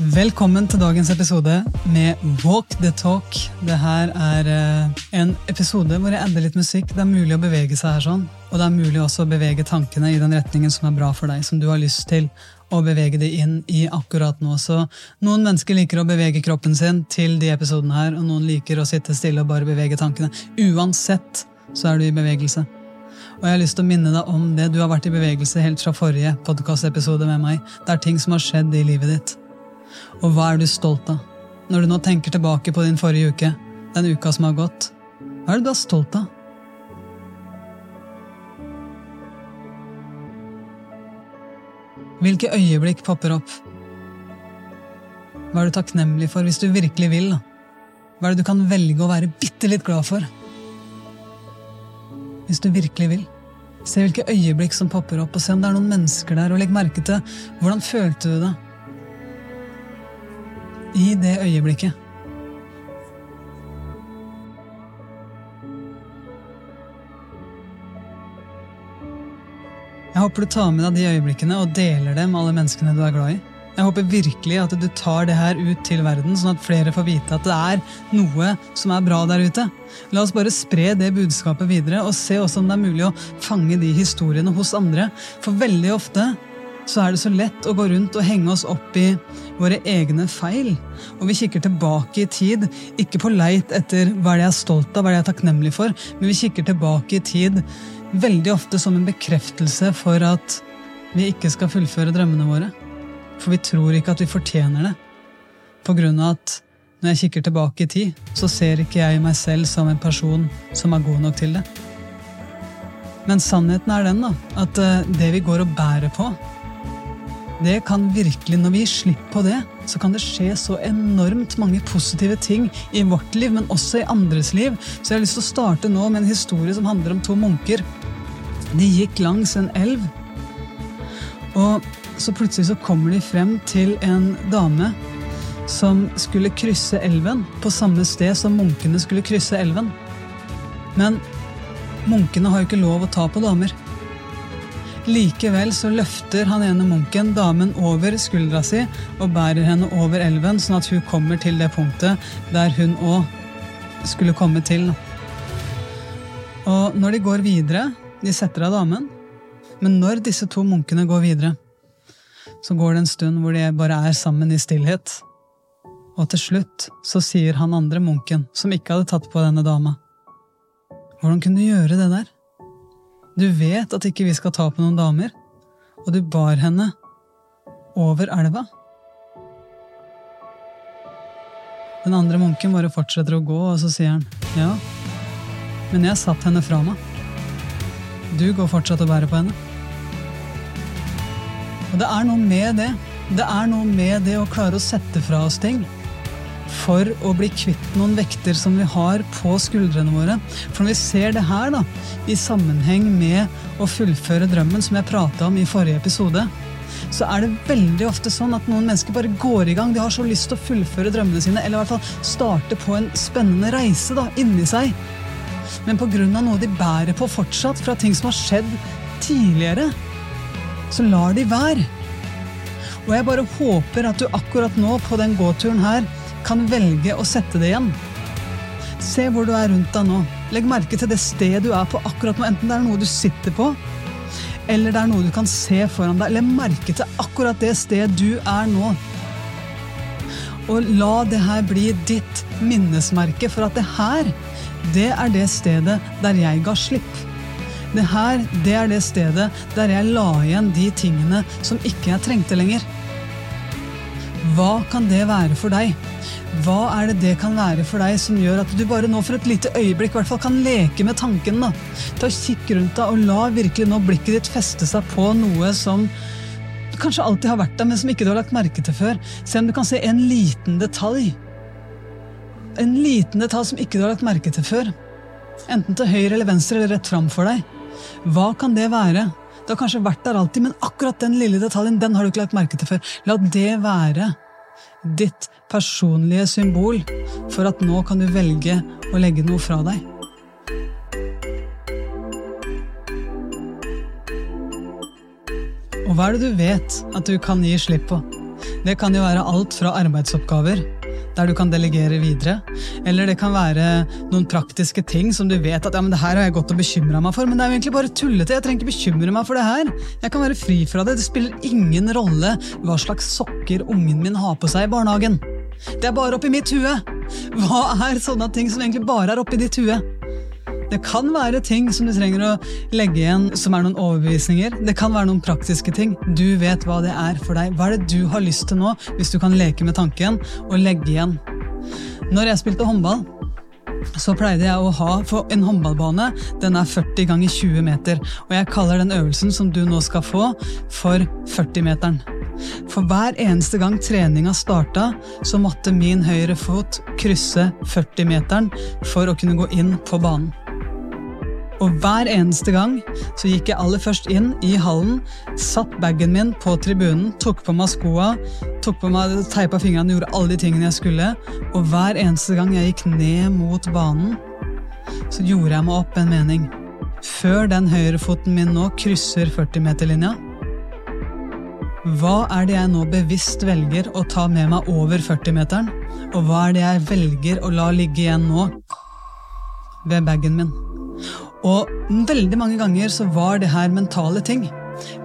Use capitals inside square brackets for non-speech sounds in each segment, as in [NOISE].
Velkommen til dagens episode med Walk the Talk. Det her er eh, en episode hvor jeg adder litt musikk. Det er mulig å bevege seg her sånn, og det er mulig også å bevege tankene i den retningen som er bra for deg, som du har lyst til å bevege det inn i akkurat nå. Så noen mennesker liker å bevege kroppen sin til de episodene her, og noen liker å sitte stille og bare bevege tankene. Uansett så er du i bevegelse. Og jeg har lyst til å minne deg om det. Du har vært i bevegelse helt fra forrige podkastepisode med meg. Det er ting som har skjedd i livet ditt. Og hva er du stolt av? Når du nå tenker tilbake på din forrige uke, den uka som har gått, hva er du er stolt av? Hvilke øyeblikk popper opp? Hva er du takknemlig for, hvis du virkelig vil? Hva er det du kan velge å være bitte litt glad for? Hvis du virkelig vil. Se hvilke øyeblikk som popper opp, og se om det er noen mennesker der, og legg merke til hvordan følte du det? I det øyeblikket. Jeg håper du tar med deg de øyeblikkene og deler dem med alle menneskene du er glad i. Jeg håper virkelig at du tar det her ut til verden, sånn at flere får vite at det er noe som er bra der ute. La oss bare spre det budskapet videre, og se også om det er mulig å fange de historiene hos andre. For veldig ofte så er det så lett å gå rundt og henge oss opp i våre egne feil. Og vi kikker tilbake i tid, ikke på leit etter hva er det jeg er stolt av, hva er det jeg er takknemlig for, men vi kikker tilbake i tid veldig ofte som en bekreftelse for at vi ikke skal fullføre drømmene våre. For vi tror ikke at vi fortjener det. På grunn av at når jeg kikker tilbake i tid, så ser ikke jeg meg selv som en person som er god nok til det. Men sannheten er den da, at eh, det vi går og bærer på, det kan virkelig, Når vi gir slipp på det, så kan det skje så enormt mange positive ting i vårt liv, men også i andres liv. Så jeg har lyst til å starte nå med en historie som handler om to munker. De gikk langs en elv, og så plutselig så kommer de frem til en dame som skulle krysse elven på samme sted som munkene skulle krysse elven. Men munkene har jo ikke lov å ta på damer. Likevel så løfter han ene munken damen over skuldra si og bærer henne over elven, sånn at hun kommer til det punktet der hun òg skulle komme til. Og når de går videre De setter av damen, men når disse to munkene går videre, så går det en stund hvor de bare er sammen i stillhet. Og til slutt så sier han andre munken, som ikke hadde tatt på denne dama, Hvordan kunne du gjøre det der? Du vet at ikke vi skal ta på noen damer, og du bar henne over elva. Den andre munken bare fortsetter å gå, og så sier han ja, men jeg satt henne fra meg. Du går fortsatt og bærer på henne. Og det er noe med det. Det er noe med det å klare å sette fra oss ting for å bli kvitt noen vekter som vi har på skuldrene våre. For når vi ser det her da, i sammenheng med å fullføre drømmen, som jeg prata om i forrige episode, så er det veldig ofte sånn at noen mennesker bare går i gang. De har så lyst til å fullføre drømmene sine, eller i hvert fall starte på en spennende reise da, inni seg. Men pga. noe de bærer på fortsatt, fra ting som har skjedd tidligere, så lar de være. Og jeg bare håper at du akkurat nå på den gåturen her kan velge å sette det igjen. Se hvor du er rundt deg nå. Legg merke til det stedet du er på akkurat nå, enten det er noe du sitter på, eller det er noe du kan se foran deg. Legg merke til akkurat det stedet du er nå. Og la det her bli ditt minnesmerke for at det her, det er det stedet der jeg ga slipp. Det her, det er det stedet der jeg la igjen de tingene som ikke jeg trengte lenger. Hva kan det være for deg? Hva er det det kan være for deg som gjør at du bare nå for et lite øyeblikk hvert fall kan leke med tanken? da? Ta Kikk rundt deg og la virkelig nå blikket ditt feste seg på noe som kanskje alltid har vært der, men som ikke du har lagt merke til før. Se om du kan se en liten detalj. En liten detalj som ikke du har lagt merke til før. Enten til høyre eller venstre eller rett fram for deg. Hva kan det være? Det har kanskje vært der alltid, men akkurat den lille detaljen den har du ikke lagt merke til før. La det være ditt personlige symbol for at nå kan du velge å legge noe fra deg. Og hva er det du vet at du kan gi slipp på? Det kan jo være alt fra arbeidsoppgaver, der du kan delegere videre, eller det kan være noen praktiske ting som du vet at ja, men det her har jeg gått og bekymra meg for, men det er jo egentlig bare tullete, jeg trenger ikke bekymre meg for det her. Jeg kan være fri fra det, det spiller ingen rolle hva slags sokker ungen min har på seg i barnehagen. Det er bare oppi mitt hue. Hva er sånne ting som egentlig bare er oppi ditt hue? Det kan være ting som du trenger å legge igjen som er noen overbevisninger. Det kan være noen praktiske ting. Du vet hva det er for deg. Hva er det du har lyst til nå, hvis du kan leke med tanken og legge igjen? Når jeg spilte håndball, så pleide jeg å ha For en håndballbane den er 40 ganger 20 meter. Og jeg kaller den øvelsen som du nå skal få, for 40-meteren. For hver eneste gang treninga starta, så måtte min høyre fot krysse 40-meteren for å kunne gå inn på banen. Og hver eneste gang så gikk jeg aller først inn i hallen, satt bagen min på tribunen, tok på meg skoa, tok på meg, teipa fingrene, gjorde alle de tingene jeg skulle. Og hver eneste gang jeg gikk ned mot banen, så gjorde jeg meg opp en mening. Før den høyrefoten min nå krysser 40-meterlinja, hva er det jeg nå bevisst velger å ta med meg over 40-meteren? Og hva er det jeg velger å la ligge igjen nå ved bagen min? Og veldig mange ganger så var det her mentale ting.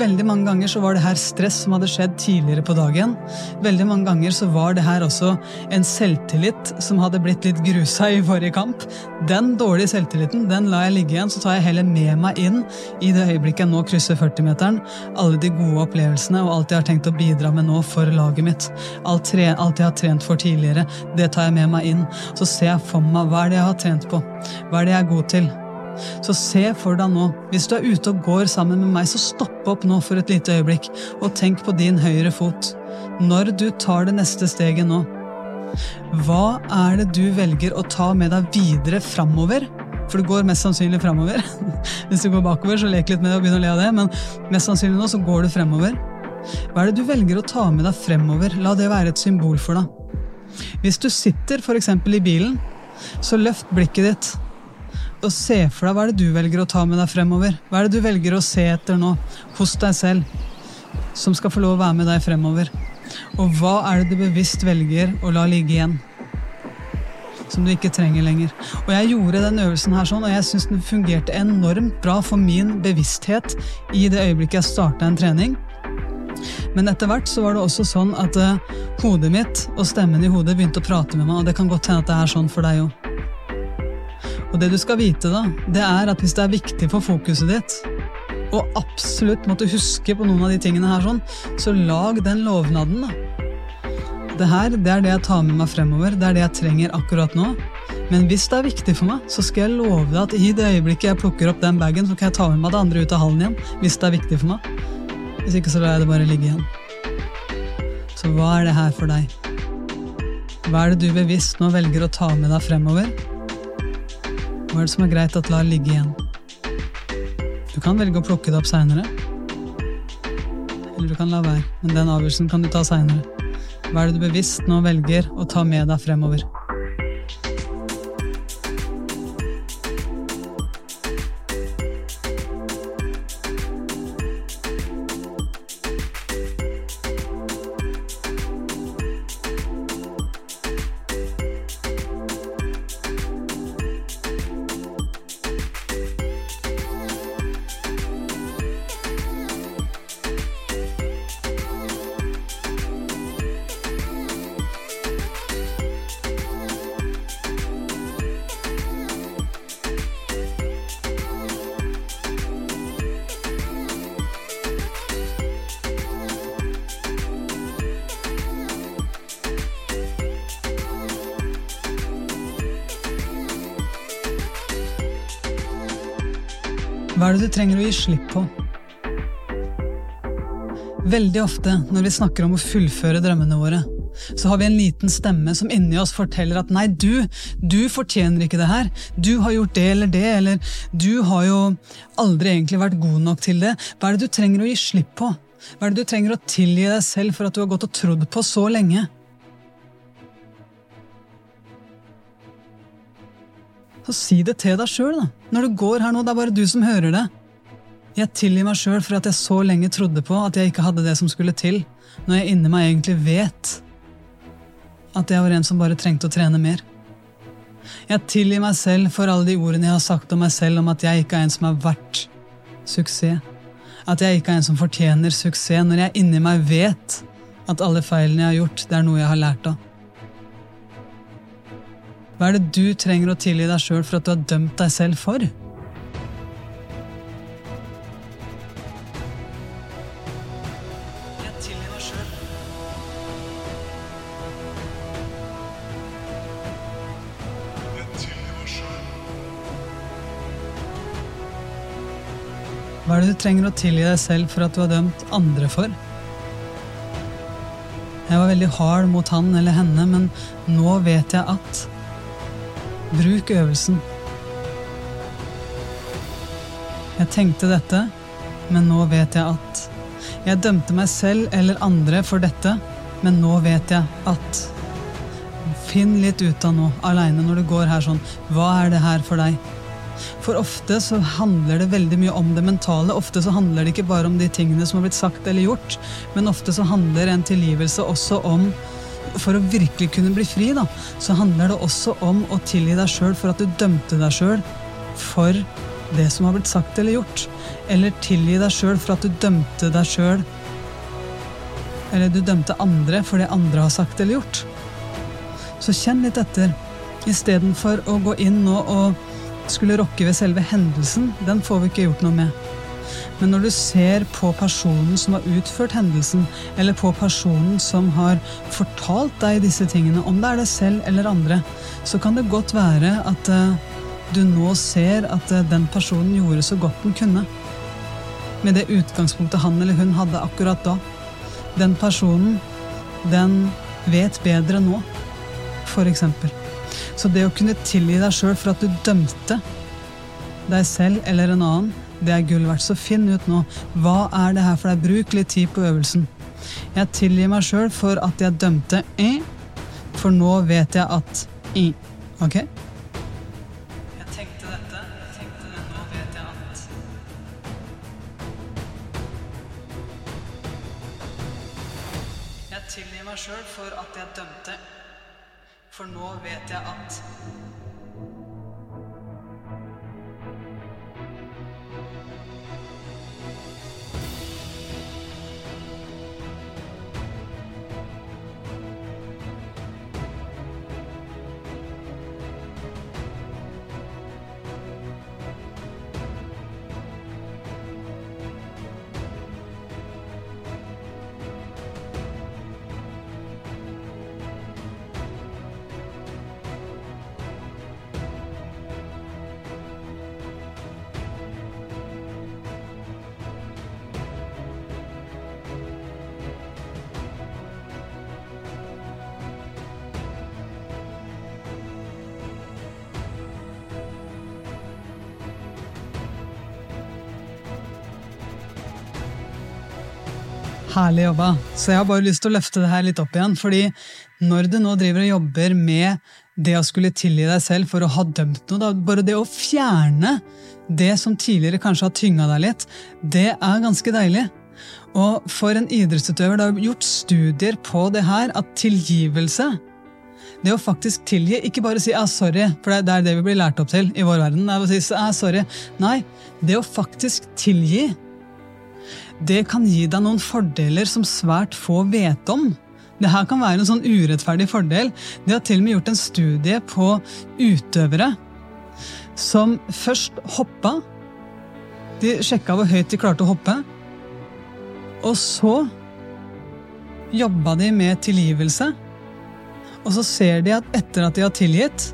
Veldig mange ganger så var det her stress som hadde skjedd tidligere på dagen. Veldig mange ganger så var det her også en selvtillit som hadde blitt litt grusa i forrige kamp. Den dårlige selvtilliten den lar jeg ligge igjen, så tar jeg heller med meg inn i det øyeblikket jeg nå krysser 40-meteren. Alle de gode opplevelsene og alt jeg har tenkt å bidra med nå for laget mitt. Alt, jeg har trent for tidligere, det tar jeg med meg inn. Så ser jeg for meg hva er det jeg har trent på. Hva er det jeg er god til? Så se for deg nå, hvis du er ute og går sammen med meg, så stopp opp nå for et lite øyeblikk, og tenk på din høyre fot. Når du tar det neste steget nå, hva er det du velger å ta med deg videre framover? For du går mest sannsynlig framover. [LAUGHS] Hvis du går bakover, så lek litt med det og begynn å le av det, men mest sannsynlig nå så går du fremover. Hva er det du velger å ta med deg fremover? La det være et symbol for deg. Hvis du sitter f.eks. i bilen, så løft blikket ditt og se for deg hva er det du velger å ta med deg fremover. Hva er det du velger å se etter nå, hos deg selv, som skal få lov å være med deg fremover. Og hva er det du bevisst velger å la ligge igjen? Som du ikke trenger lenger. Og jeg gjorde den øvelsen her sånn, og jeg syns den fungerte enormt bra for min bevissthet i det øyeblikket jeg starta en trening. Men etter hvert så var det også sånn at uh, hodet mitt og stemmen i hodet begynte å prate med meg, og det kan godt hende at det er sånn for deg òg. Og det du skal vite, da, det er at hvis det er viktig for fokuset ditt, og absolutt måtte huske på noen av de tingene her, sånn, så lag den lovnaden, da. Det her det er det jeg tar med meg fremover, det er det jeg trenger akkurat nå. Men hvis det er viktig for meg, så skal jeg love deg at i det øyeblikket jeg plukker opp den bagen, så kan jeg ta med meg det andre ut av hallen igjen. Hvis det er viktig for meg. Hvis ikke, så lar jeg det bare ligge igjen. Så hva er det her for deg? Hva er det du bevisst nå velger å ta med deg fremover? Hva er det som er greit at lar ligge igjen? Du kan velge å plukke det opp seinere. Eller du kan la være, men den avgjørelsen kan du ta seinere. Hva er det du bevisst nå velger å ta med deg fremover? Hva er det du trenger å gi slipp på? Veldig ofte når vi snakker om å fullføre drømmene våre, så har vi en liten stemme som inni oss forteller at nei, du, du fortjener ikke det her. Du har gjort det eller det, eller du har jo aldri egentlig vært god nok til det. Hva er det du trenger å gi slipp på? Hva er det du trenger å tilgi deg selv for at du har gått og trodd på så lenge? Så si det til deg sjøl, da. Når du går her nå, det er bare du som hører det. Jeg tilgir meg sjøl for at jeg så lenge trodde på at jeg ikke hadde det som skulle til, når jeg inni meg egentlig vet at jeg var en som bare trengte å trene mer. Jeg tilgir meg selv for alle de ordene jeg har sagt om meg selv om at jeg ikke er en som er verdt suksess. At jeg ikke er en som fortjener suksess, når jeg inni meg vet at alle feilene jeg har gjort, det er noe jeg har lært av. Hva er det du trenger å tilgi deg sjøl for at du har dømt deg selv for? Jeg tilgir meg selv. Hva er det du trenger å tilgi deg selv for at du har dømt andre for? Jeg var veldig hard mot han eller henne, men nå vet jeg at Bruk øvelsen. Jeg tenkte dette, men nå vet jeg at Jeg dømte meg selv eller andre for dette, men nå vet jeg at Finn litt ut av nå, aleine, når du går her sånn. Hva er det her for deg? For ofte så handler det veldig mye om det mentale. Ofte så handler det ikke bare om de tingene som har blitt sagt eller gjort, men ofte så handler en tilgivelse også om For å virkelig kunne bli fri, da, så handler det også om å tilgi deg sjøl for at du dømte deg sjøl for det som har blitt sagt eller gjort. Eller tilgi deg sjøl for at du dømte deg sjøl Eller du dømte andre for det andre har sagt eller gjort. Så kjenn litt etter. Istedenfor å gå inn nå og skulle rokke ved selve hendelsen, den får vi ikke gjort noe med. Men når du ser på personen som har utført hendelsen, eller på personen som har fortalt deg disse tingene, om det er deg selv eller andre, så kan det godt være at uh, du nå ser at uh, den personen gjorde så godt den kunne. Med det utgangspunktet han eller hun hadde akkurat da. Den personen, den vet bedre nå, eksempel. Så det å kunne tilgi deg sjøl for at du dømte deg selv eller en annen, det er gull verdt. Så finn ut nå hva er det her for deg. Bruk litt tid på øvelsen. Jeg tilgir meg sjøl for at jeg dømte i, for nå vet jeg at i. Ok? Jeg tenkte dette, nå vet jeg at Jeg tilgir meg sjøl for at jeg dømte, for nå vet jeg at Herlig jobba. Så jeg har bare lyst til å løfte det her litt opp igjen. fordi når du nå driver og jobber med det å skulle tilgi deg selv for å ha dømt noe, da, bare det å fjerne det som tidligere kanskje har tynga deg litt, det er ganske deilig. Og for en idrettsutøver, det har gjort studier på det her, at tilgivelse det å faktisk tilgi, ikke bare si ah, 'sorry', for det er det vi blir lært opp til i vår verden. det er å si ah, 'sorry'. Nei, det å faktisk tilgi, det kan gi deg noen fordeler som svært få vet om. Det her kan være en sånn urettferdig fordel. De har til og med gjort en studie på utøvere som først hoppa. De sjekka hvor høyt de klarte å hoppe. Og så jobba de med tilgivelse. Og så ser de at etter at de har tilgitt,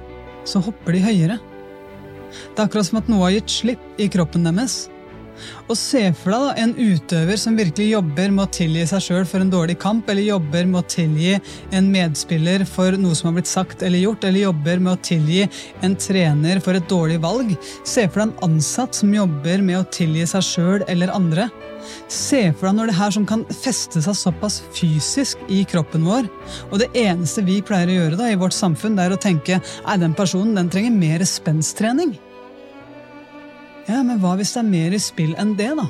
så hopper de høyere. Det er akkurat som at noe har gitt slipp i kroppen deres. Og se for deg da, en utøver som virkelig jobber med å tilgi seg sjøl for en dårlig kamp, eller jobber med å tilgi en medspiller for noe som har blitt sagt eller gjort, eller jobber med å tilgi en trener for et dårlig valg. Se for deg en ansatt som jobber med å tilgi seg sjøl eller andre. Se for deg når det her som kan feste seg såpass fysisk i kroppen vår, og det eneste vi pleier å gjøre da i vårt samfunn, det er å tenke nei, den personen den trenger mer spenstrening. Ja, men hva hvis det er mer i spill enn det, da?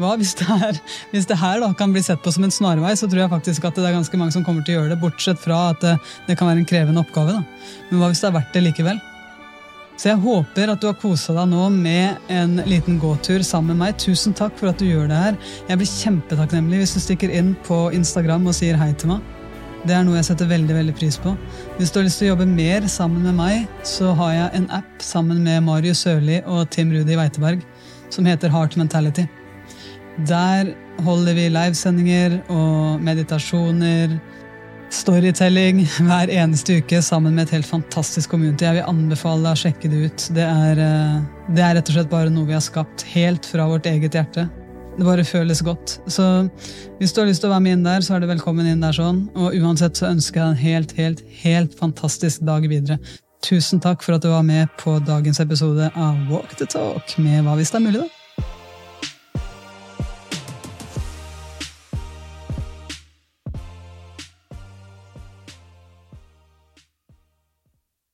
Hva hvis det, er, hvis det her da kan bli sett på som en snarvei, så tror jeg faktisk at det er ganske mange som kommer til å gjøre det, bortsett fra at det, det kan være en krevende oppgave. da. Men hva hvis det er verdt det likevel? Så jeg håper at du har kosa deg nå med en liten gåtur sammen med meg. Tusen takk for at du gjør det her. Jeg blir kjempetakknemlig hvis du stikker inn på Instagram og sier hei til meg. Det er noe jeg setter veldig veldig pris på. Hvis du har lyst til å jobbe mer sammen med meg, så har jeg en app sammen med Marius Sørli og Tim Rudi Weiteberg som heter Heart Mentality. Der holder vi livesendinger og meditasjoner, storytelling [LAUGHS] hver eneste uke sammen med et helt fantastisk community. Jeg vil anbefale deg å sjekke det ut. Det er, eh, det er rett og slett bare noe vi har skapt helt fra vårt eget hjerte. Det bare føles godt. Så hvis du har lyst til å være med inn der, så er du velkommen inn der sånn. Og uansett så ønsker jeg en helt, helt, helt fantastisk dag videre. Tusen takk for at du var med på dagens episode av Walk the Talk med Hva hvis det er mulig, da.